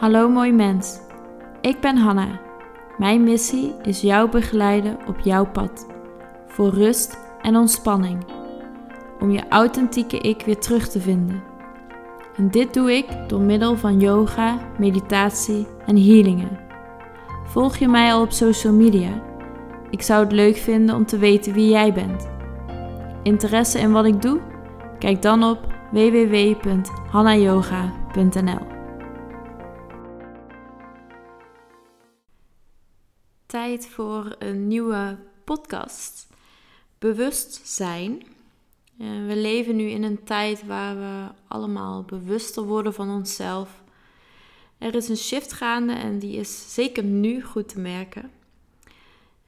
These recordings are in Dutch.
Hallo mooi mens. Ik ben Hanna. Mijn missie is jou begeleiden op jouw pad. Voor rust en ontspanning. Om je authentieke ik weer terug te vinden. En dit doe ik door middel van yoga, meditatie en healingen. Volg je mij al op social media? Ik zou het leuk vinden om te weten wie jij bent. Interesse in wat ik doe? Kijk dan op www.hannayoga.nl. Tijd voor een nieuwe podcast. Bewustzijn. We leven nu in een tijd waar we allemaal bewuster worden van onszelf. Er is een shift gaande en die is zeker nu goed te merken.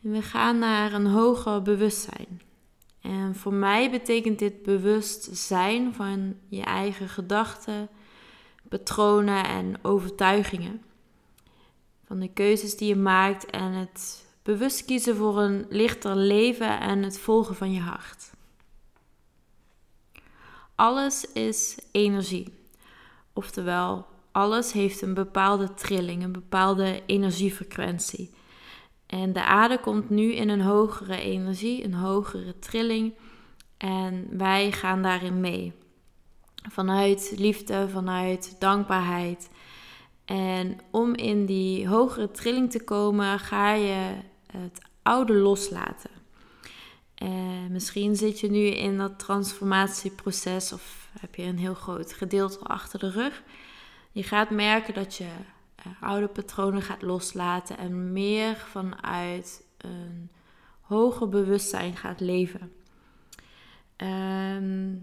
we gaan naar een hoger bewustzijn. En voor mij betekent dit bewust zijn van je eigen gedachten, patronen en overtuigingen. Van de keuzes die je maakt en het bewust kiezen voor een lichter leven en het volgen van je hart. Alles is energie. Oftewel, alles heeft een bepaalde trilling, een bepaalde energiefrequentie. En de aarde komt nu in een hogere energie, een hogere trilling. En wij gaan daarin mee. Vanuit liefde, vanuit dankbaarheid. En om in die hogere trilling te komen, ga je het oude loslaten. En misschien zit je nu in dat transformatieproces of heb je een heel groot gedeelte achter de rug. Je gaat merken dat je uh, oude patronen gaat loslaten en meer vanuit een hoger bewustzijn gaat leven. Ehm,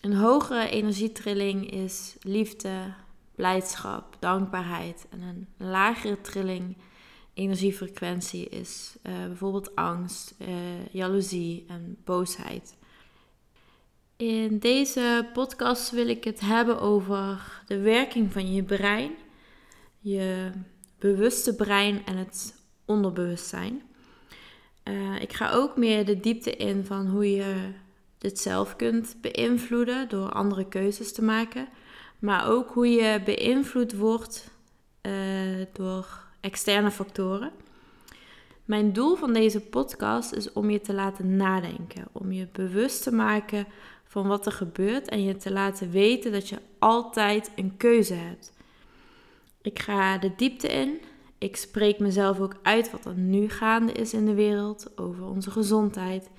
een hogere energietrilling is liefde, blijdschap, dankbaarheid. En een lagere trilling, energiefrequentie, is uh, bijvoorbeeld angst, uh, jaloezie en boosheid. In deze podcast wil ik het hebben over de werking van je brein je bewuste brein en het onderbewustzijn. Uh, ik ga ook meer de diepte in van hoe je dit zelf kunt beïnvloeden door andere keuzes te maken. Maar ook hoe je beïnvloed wordt uh, door externe factoren. Mijn doel van deze podcast is om je te laten nadenken, om je bewust te maken van wat er gebeurt en je te laten weten dat je altijd een keuze hebt. Ik ga de diepte in. Ik spreek mezelf ook uit wat er nu gaande is in de wereld over onze gezondheid.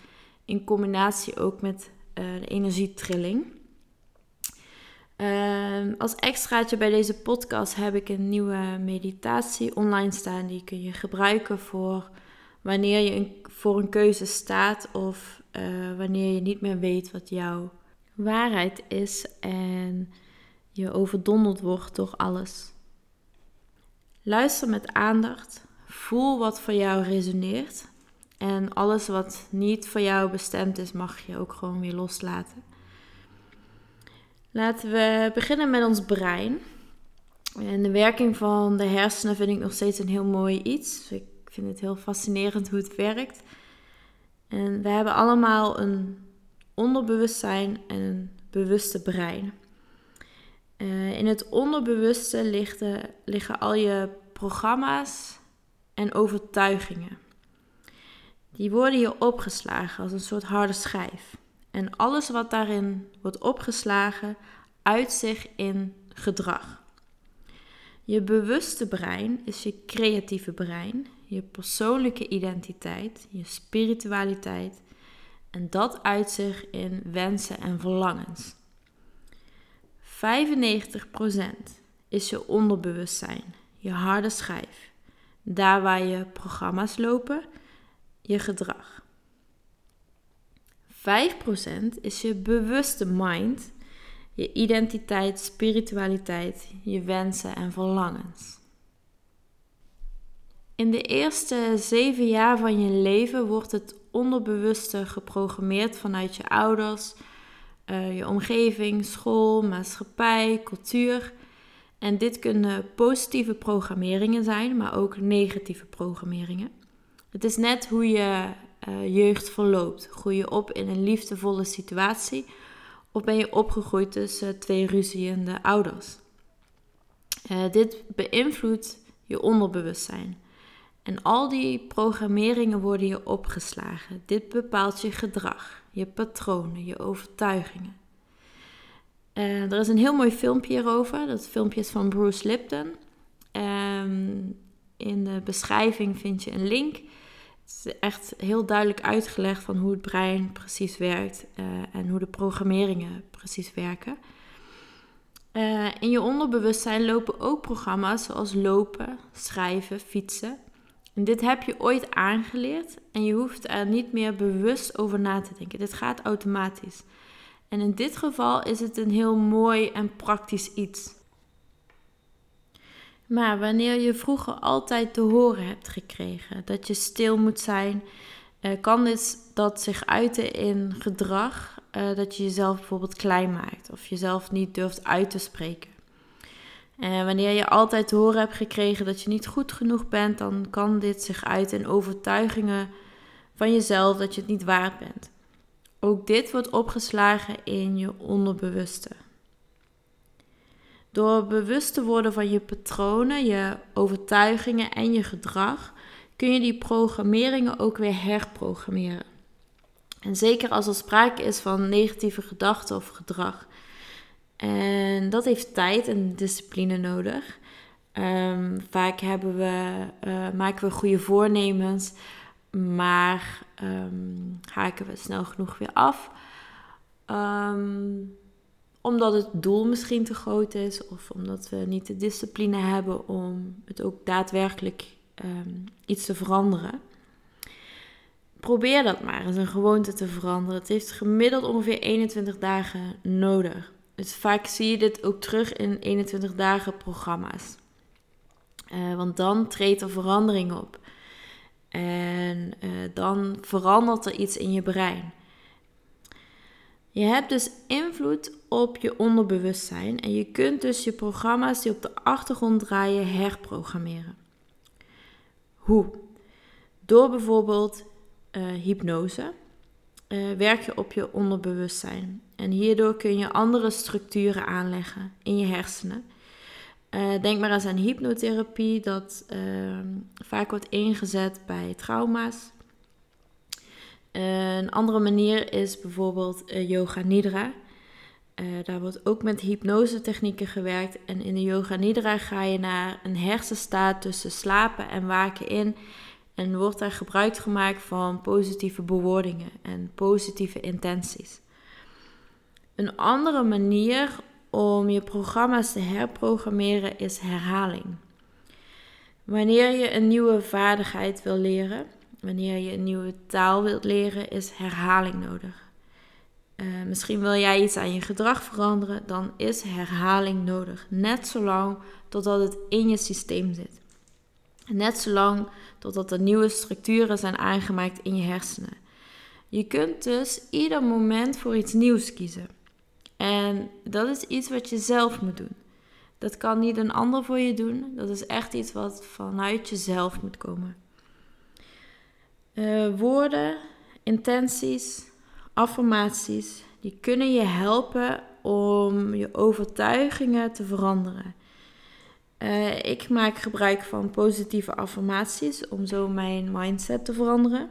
In combinatie ook met uh, de energietrilling. Uh, als extraatje bij deze podcast heb ik een nieuwe meditatie online staan. Die kun je gebruiken voor wanneer je voor een keuze staat of uh, wanneer je niet meer weet wat jouw waarheid is en je overdonderd wordt door alles. Luister met aandacht. Voel wat voor jou resoneert. En alles wat niet voor jou bestemd is, mag je ook gewoon weer loslaten. Laten we beginnen met ons brein. En de werking van de hersenen vind ik nog steeds een heel mooi iets. Ik vind het heel fascinerend hoe het werkt. En we hebben allemaal een onderbewustzijn en een bewuste brein. Uh, in het onderbewuste liggen, liggen al je programma's en overtuigingen. Die worden hier opgeslagen als een soort harde schijf. En alles wat daarin wordt opgeslagen, uit zich in gedrag. Je bewuste brein is je creatieve brein, je persoonlijke identiteit, je spiritualiteit. En dat uit zich in wensen en verlangens. 95% is je onderbewustzijn, je harde schijf. Daar waar je programma's lopen, je gedrag. 5% is je bewuste mind, je identiteit, spiritualiteit, je wensen en verlangens. In de eerste zeven jaar van je leven wordt het onderbewuste geprogrammeerd vanuit je ouders, uh, je omgeving, school, maatschappij, cultuur. En dit kunnen positieve programmeringen zijn, maar ook negatieve programmeringen. Het is net hoe je uh, jeugd verloopt. Groei je op in een liefdevolle situatie of ben je opgegroeid tussen twee ruziende ouders? Uh, dit beïnvloedt je onderbewustzijn. En al die programmeringen worden je opgeslagen. Dit bepaalt je gedrag, je patronen, je overtuigingen. Uh, er is een heel mooi filmpje hierover. Dat filmpje is van Bruce Lipton. Um, in de beschrijving vind je een link. Het is echt heel duidelijk uitgelegd van hoe het brein precies werkt uh, en hoe de programmeringen precies werken. Uh, in je onderbewustzijn lopen ook programma's zoals lopen, schrijven, fietsen. En dit heb je ooit aangeleerd en je hoeft er niet meer bewust over na te denken. Dit gaat automatisch. En in dit geval is het een heel mooi en praktisch iets. Maar wanneer je vroeger altijd te horen hebt gekregen dat je stil moet zijn, uh, kan dit dat zich uiten in gedrag uh, dat je jezelf bijvoorbeeld klein maakt of jezelf niet durft uit te spreken. En wanneer je altijd te horen hebt gekregen dat je niet goed genoeg bent, dan kan dit zich uiten in overtuigingen van jezelf dat je het niet waard bent. Ook dit wordt opgeslagen in je onderbewuste. Door bewust te worden van je patronen, je overtuigingen en je gedrag, kun je die programmeringen ook weer herprogrammeren. En zeker als er sprake is van negatieve gedachten of gedrag. En dat heeft tijd en discipline nodig. Um, vaak hebben we, uh, maken we goede voornemens, maar um, haken we snel genoeg weer af. Um, omdat het doel misschien te groot is of omdat we niet de discipline hebben om het ook daadwerkelijk um, iets te veranderen. Probeer dat maar eens een gewoonte te veranderen. Het heeft gemiddeld ongeveer 21 dagen nodig. Dus vaak zie je dit ook terug in 21 dagen programma's. Uh, want dan treedt er verandering op. En uh, dan verandert er iets in je brein. Je hebt dus invloed op je onderbewustzijn en je kunt dus je programma's die op de achtergrond draaien herprogrammeren. Hoe? Door bijvoorbeeld uh, hypnose uh, werk je op je onderbewustzijn en hierdoor kun je andere structuren aanleggen in je hersenen. Uh, denk maar eens aan hypnotherapie, dat ehm, vaak wordt ingezet bij trauma's een andere manier is bijvoorbeeld yoga nidra. Uh, daar wordt ook met hypnose technieken gewerkt. En in de yoga nidra ga je naar een hersenstaat tussen slapen en waken in. En wordt daar gebruik gemaakt van positieve bewoordingen en positieve intenties. Een andere manier om je programma's te herprogrammeren is herhaling. Wanneer je een nieuwe vaardigheid wil leren, wanneer je een nieuwe taal wilt leren, is herhaling nodig. Uh, misschien wil jij iets aan je gedrag veranderen, dan is herhaling nodig. Net zolang totdat het in je systeem zit. Net zolang totdat er nieuwe structuren zijn aangemaakt in je hersenen. Je kunt dus ieder moment voor iets nieuws kiezen. En dat is iets wat je zelf moet doen. Dat kan niet een ander voor je doen. Dat is echt iets wat vanuit jezelf moet komen. Uh, woorden, intenties, affirmaties, die kunnen je helpen om je overtuigingen te veranderen. Uh, ik maak gebruik van positieve affirmaties om zo mijn mindset te veranderen.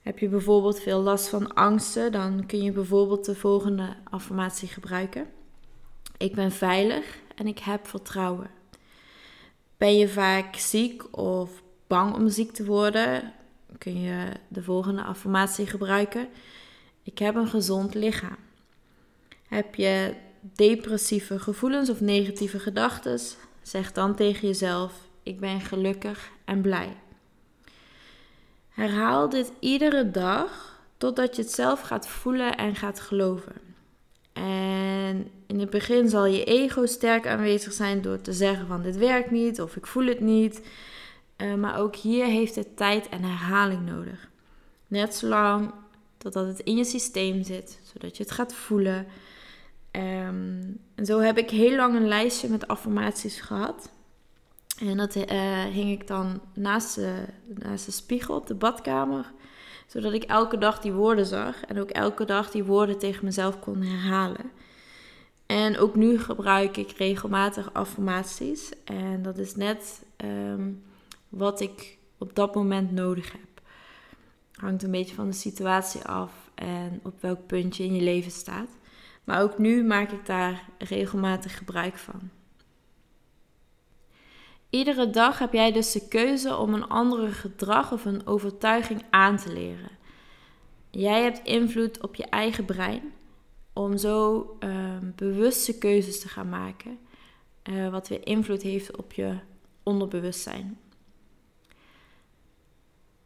Heb je bijvoorbeeld veel last van angsten, dan kun je bijvoorbeeld de volgende affirmatie gebruiken. Ik ben veilig en ik heb vertrouwen. Ben je vaak ziek of bang om ziek te worden? kun je de volgende affirmatie gebruiken. Ik heb een gezond lichaam. Heb je depressieve gevoelens of negatieve gedachten? Zeg dan tegen jezelf: Ik ben gelukkig en blij. Herhaal dit iedere dag totdat je het zelf gaat voelen en gaat geloven. En in het begin zal je ego sterk aanwezig zijn door te zeggen van dit werkt niet of ik voel het niet. Eh, maar ook hier heeft het tijd en herhaling nodig. Net zolang totdat het in je systeem zit, zodat je het gaat voelen. Ehm, en zo heb ik heel lang een lijstje met affirmaties gehad. En dat uh, hing ik dan naast de, naast de spiegel op de badkamer. Zodat ik elke dag die woorden zag. En ook elke dag die woorden tegen mezelf kon herhalen. En ook nu gebruik ik regelmatig affirmaties. En dat is net ehm, wat ik op dat moment nodig heb. Hangt een beetje van de situatie af en op welk punt je in je leven staat. Maar ook nu maak ik daar regelmatig gebruik van. Iedere dag heb jij dus de keuze om een andere gedrag of een overtuiging aan te leren. Jij hebt invloed op je eigen brein om zo ehm, bewuste keuzes te gaan maken, uh, wat weer invloed heeft op je onderbewustzijn.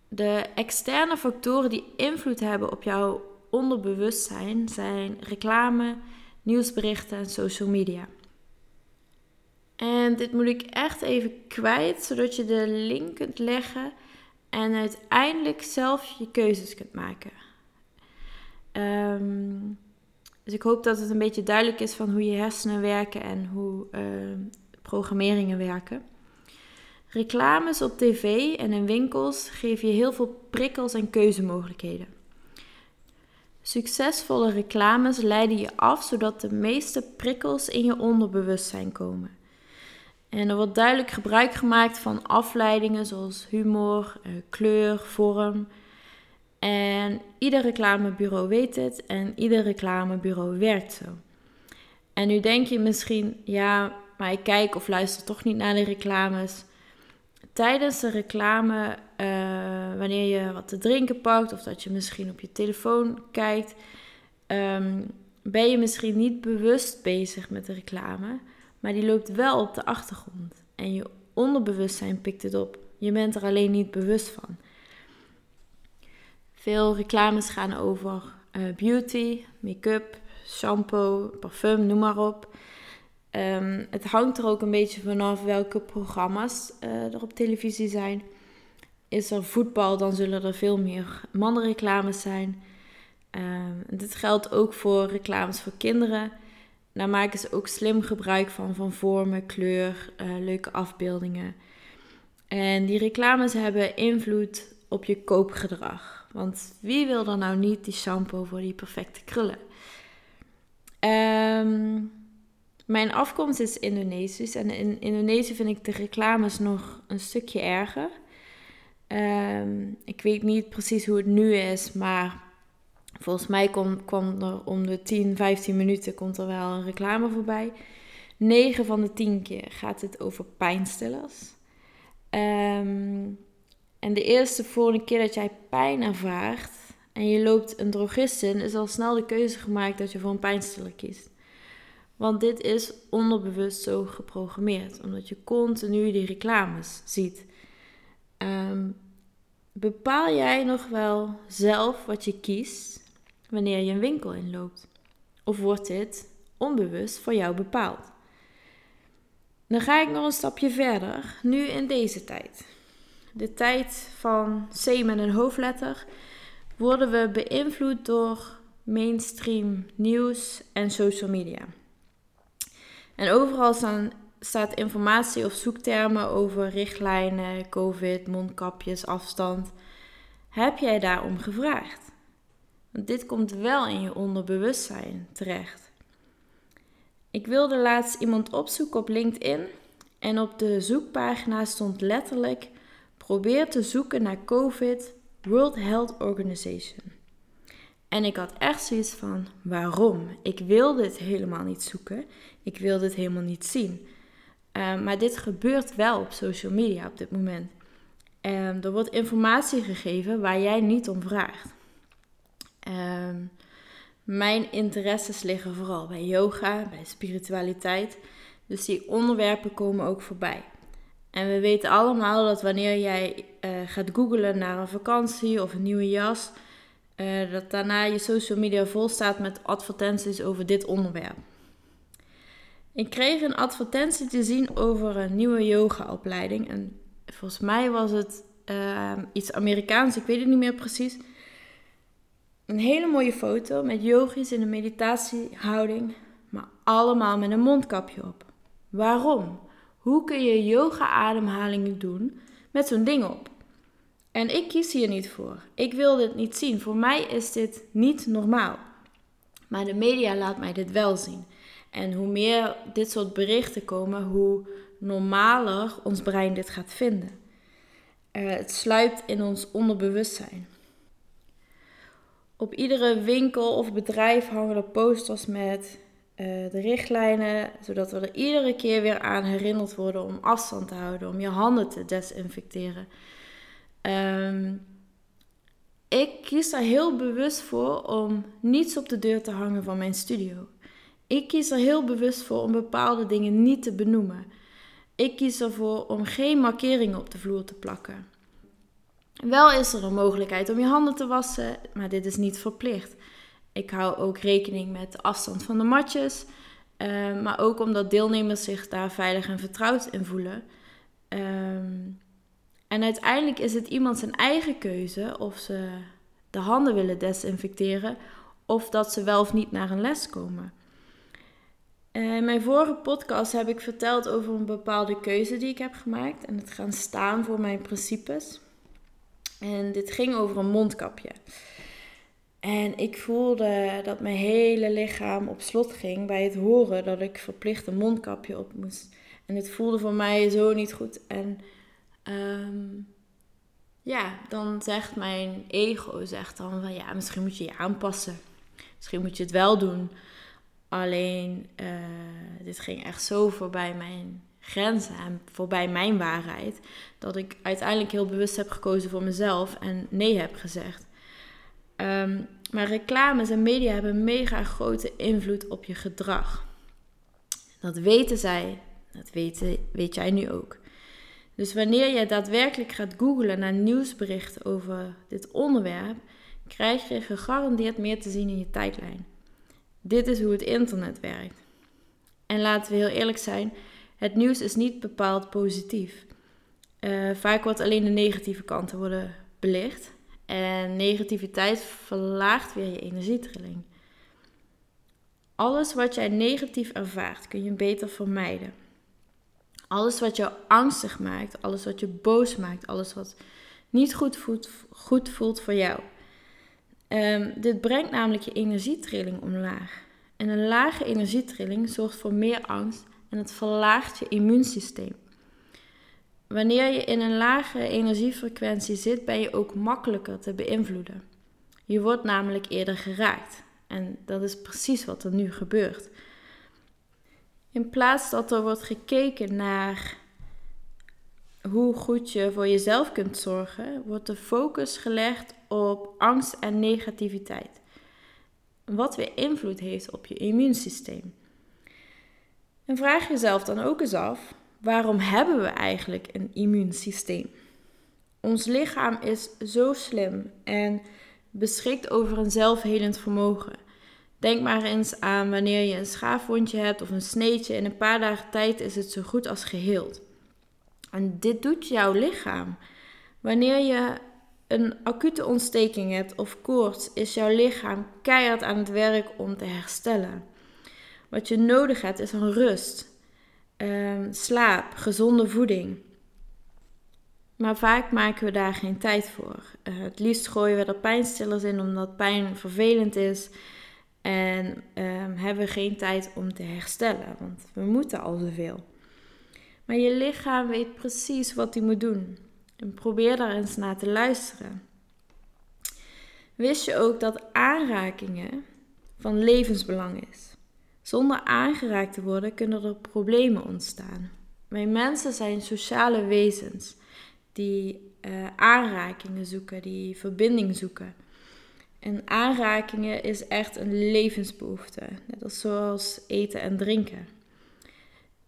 De externe factoren die invloed hebben op jouw onderbewustzijn zijn reclame, nieuwsberichten en social media. En dit moet ik echt even kwijt, zodat je de link kunt leggen en uiteindelijk zelf je keuzes kunt maken. Um, dus ik hoop dat het een beetje duidelijk is van hoe je hersenen werken en hoe uh, programmeringen werken. Reclames op tv en in winkels geven je heel veel prikkels en keuzemogelijkheden. Succesvolle reclames leiden je af zodat de meeste prikkels in je onderbewustzijn komen. En er wordt duidelijk gebruik gemaakt van afleidingen zoals humor, eh, kleur, vorm, en ieder reclamebureau weet het en ieder reclamebureau werkt zo. En nu denk je misschien, ja, maar ik kijk of luister toch niet naar de reclames. Tijdens de reclame, uh, wanneer je wat te drinken pakt of dat je misschien op je telefoon kijkt, um, ben je misschien niet bewust bezig met de reclame, maar die loopt wel op de achtergrond. En je onderbewustzijn pikt het op. Je bent er alleen niet bewust van. Veel reclames gaan over uh, beauty, make-up, shampoo, parfum, noem maar op. Um, het hangt er ook een beetje vanaf welke programma's uh, er op televisie zijn. Is er voetbal, dan zullen er veel meer mannenreclames zijn. Um, dit geldt ook voor reclames voor kinderen. Daar maken ze ook slim gebruik van, van vormen, kleur, uh, leuke afbeeldingen. En die reclames hebben invloed op je koopgedrag. Want wie wil er nou niet die shampoo voor die perfecte krullen? Ehm, mijn afkomst is Indonesisch en in Indonesië vind ik de reclames nog een stukje erger. Ehm, ik weet niet precies hoe het nu is, maar volgens mij kwam er om de 10, 15 minuten komt er wel een reclame voorbij. 9 van de 10 keer gaat het over pijnstillers. Um, en de eerste volgende keer dat jij pijn ervaart en je loopt een drogist in, is al snel de keuze gemaakt dat je voor een pijnstiller kiest. Want dit is onderbewust zo geprogrammeerd, omdat je continu die reclames ziet. Um, bepaal jij nog wel zelf wat je kiest wanneer je een winkel inloopt? Of wordt dit onbewust voor jou bepaald? Dan ga ik nog een stapje verder, nu in deze tijd de tijd van C met een hoofdletter, worden we beïnvloed door mainstream nieuws en social media. En overal staan, staat informatie of zoektermen over richtlijnen, COVID, mondkapjes, afstand. Heb jij daarom gevraagd? Want dit komt wel in je onderbewustzijn terecht. Ik wilde laatst iemand opzoeken op LinkedIn en op de zoekpagina stond letterlijk Probeer te zoeken naar COVID World Health Organization. En ik had echt zoiets van: waarom? Ik wil dit helemaal niet zoeken. Ik wil dit helemaal niet zien. Uh, maar dit gebeurt wel op social media op dit moment. Um, er wordt informatie gegeven waar jij niet om vraagt. Um, mijn interesses liggen vooral bij yoga, bij spiritualiteit. Dus die onderwerpen komen ook voorbij. En we weten allemaal dat wanneer jij uh, gaat googlen naar een vakantie of een nieuwe jas, uh, dat daarna je social media vol staat met advertenties over dit onderwerp. Ik kreeg een advertentie te zien over een nieuwe yogaopleiding. En volgens mij was het uh, iets Amerikaans, ik weet het niet meer precies. Een hele mooie foto met yogis in een meditatiehouding, maar allemaal met een mondkapje op. Waarom? Hoe kun je yoga-ademhalingen doen met zo'n ding op? En ik kies hier niet voor. Ik wil dit niet zien. Voor mij is dit niet normaal. Maar de media laat mij dit wel zien. En hoe meer dit soort berichten komen, hoe normaler ons brein dit gaat vinden. Uh, het sluipt in ons onderbewustzijn. Op iedere winkel of bedrijf hangen er posters met uh, de richtlijnen, zodat we er iedere keer weer aan herinnerd worden om afstand te houden, om je handen te desinfecteren. Um, ik kies er heel bewust voor om niets op de deur te hangen van mijn studio. Ik kies er heel bewust voor om bepaalde dingen niet te benoemen. Ik kies ervoor om geen markeringen op de vloer te plakken. Wel is er een mogelijkheid om je handen te wassen, maar dit is niet verplicht. Ik hou ook rekening met de afstand van de matjes, uh, maar ook omdat deelnemers zich daar veilig en vertrouwd in voelen. Uh, en uiteindelijk is het iemand zijn eigen keuze of ze de handen willen desinfecteren of dat ze wel of niet naar een les komen. In mijn vorige podcast heb ik verteld over een bepaalde keuze die ik heb gemaakt en het gaan staan voor mijn principes. En dit ging over een mondkapje. En ik voelde dat mijn hele lichaam op slot ging bij het horen dat ik verplicht een mondkapje op moest. En het voelde voor mij zo niet goed. En Ehm, ja, dan zegt mijn ego zegt dan van ja, misschien moet je je aanpassen. Misschien moet je het wel doen. Alleen, uh, dit ging echt zo voorbij mijn grenzen en voorbij mijn waarheid. Dat ik uiteindelijk heel bewust heb gekozen voor mezelf en nee heb gezegd. Ehm, maar reclames en media hebben mega grote invloed op je gedrag. Dat weten zij, dat weten, weet jij nu ook. Dus wanneer je daadwerkelijk gaat googlen naar nieuwsberichten over dit onderwerp, krijg je gegarandeerd meer te zien in je tijdlijn. Dit is hoe het internet werkt. En laten we heel eerlijk zijn, het nieuws is niet bepaald positief. Uh, vaak wordt alleen de negatieve kanten worden belicht. En negativiteit verlaagt weer je energietrilling. Alles wat jij negatief ervaart kun je beter vermijden. Alles wat je angstig maakt, alles wat je boos maakt, alles wat niet goed voelt, goed voelt voor jou. Um, dit brengt namelijk je energietrilling omlaag. En een lage energietrilling zorgt voor meer angst en het verlaagt je immuunsysteem. Wanneer je in een lage energiefrequentie zit, ben je ook makkelijker te beïnvloeden. Je wordt namelijk eerder geraakt. En dat is precies wat er nu gebeurt. In plaats dat er wordt gekeken naar hoe goed je voor jezelf kunt zorgen, wordt de focus gelegd op angst en negativiteit. Wat weer invloed heeft op je immuunsysteem. En vraag jezelf dan ook eens af: waarom hebben we eigenlijk een immuunsysteem? Ons lichaam is zo slim en beschikt over een zelfhelend vermogen. Denk maar eens aan wanneer je een schaafwondje hebt of een sneetje. In een paar dagen tijd is het zo goed als geheeld. En dit doet jouw lichaam. Wanneer je een acute ontsteking hebt of koorts, is jouw lichaam keihard aan het werk om te herstellen. Wat je nodig hebt is een rust, ehm, slaap, gezonde voeding. Maar vaak maken we daar geen tijd voor. Uh, het liefst gooien we er pijnstillers in omdat pijn vervelend is. En um, hebben we geen tijd om te herstellen, want we moeten al zoveel. Maar je lichaam weet precies wat hij moet doen. En probeer daar eens naar te luisteren. Wist je ook dat aanrakingen van levensbelang is? Zonder aangeraakt te worden kunnen er problemen ontstaan. Wij mensen zijn sociale wezens die uh, aanrakingen zoeken, die verbinding zoeken. En aanrakingen is echt een levensbehoefte. Net als zoals eten en drinken.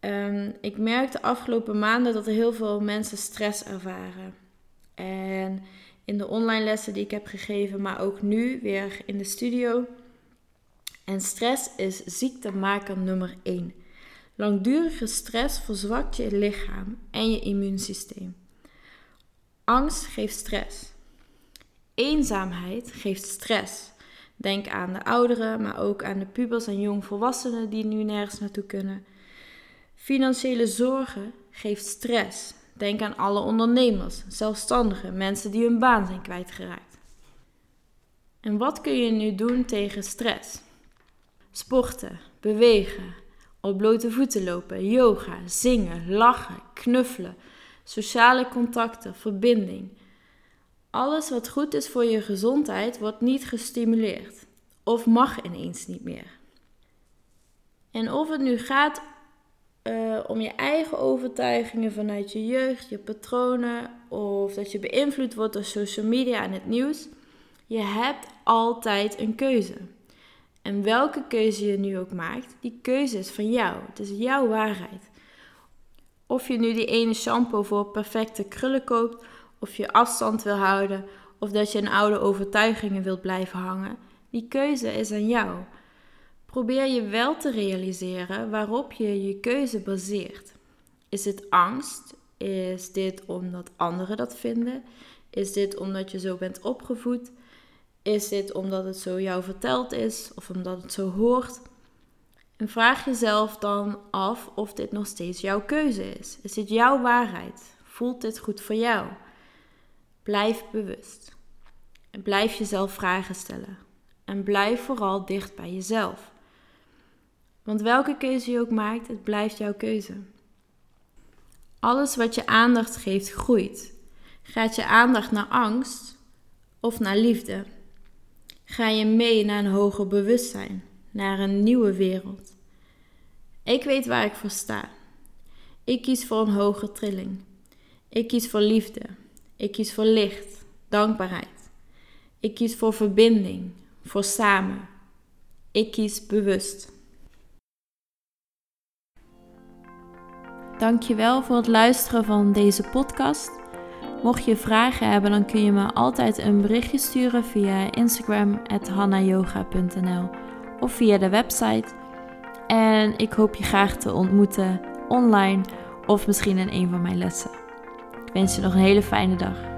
Um, ik merk de afgelopen maanden dat er heel veel mensen stress ervaren. En in de online lessen die ik heb gegeven, maar ook nu weer in de studio. En stress is ziektemaker nummer 1. Langdurige stress verzwakt je lichaam en je immuunsysteem. Angst geeft stress. Eenzaamheid geeft stress. Denk aan de ouderen, maar ook aan de pubers en jongvolwassenen die nu nergens naartoe kunnen. Financiële zorgen geeft stress. Denk aan alle ondernemers, zelfstandigen, mensen die hun baan zijn kwijtgeraakt. En wat kun je nu doen tegen stress? Sporten, bewegen, Op blote voeten lopen, yoga, zingen, lachen, knuffelen, sociale contacten, verbinding. Alles wat goed is voor je gezondheid wordt niet gestimuleerd of mag ineens niet meer. En of het nu gaat uh, om je eigen overtuigingen vanuit je jeugd, je patronen, of dat je beïnvloed wordt door social media en het nieuws, je hebt altijd een keuze. En welke keuze je nu ook maakt, die keuze is van jou. Het is jouw waarheid. Of je nu die ene shampoo voor perfecte krullen koopt, of je afstand wil houden, of dat je een oude overtuigingen wilt blijven hangen, die keuze is aan jou. Probeer je wel te realiseren waarop je je keuze baseert. Is het angst? Is dit omdat anderen dat vinden? Is dit omdat je zo bent opgevoed? Is dit omdat het zo jou verteld is of omdat het zo hoort? En vraag jezelf dan af of dit nog steeds jouw keuze is. Is dit jouw waarheid? Voelt dit goed voor jou? Blijf bewust. En blijf jezelf vragen stellen. En blijf vooral dicht bij jezelf. Want welke keuze je ook maakt, het blijft jouw keuze. Alles wat je aandacht geeft, groeit. Gaat je aandacht naar angst of naar liefde? Ga je mee naar een hoger bewustzijn, naar een nieuwe wereld? Ik weet waar ik voor sta. Ik kies voor een hogere trilling. Ik kies voor liefde. Ik kies voor licht, dankbaarheid. Ik kies voor verbinding, voor samen. Ik kies bewust. Dankjewel voor het luisteren van deze podcast. Mocht je vragen hebben, dan kun je me altijd een berichtje sturen via Instagram hannayoga.nl of via de website. En ik hoop je graag te ontmoeten online of misschien in een van mijn lessen. Wens je nog een hele fijne dag.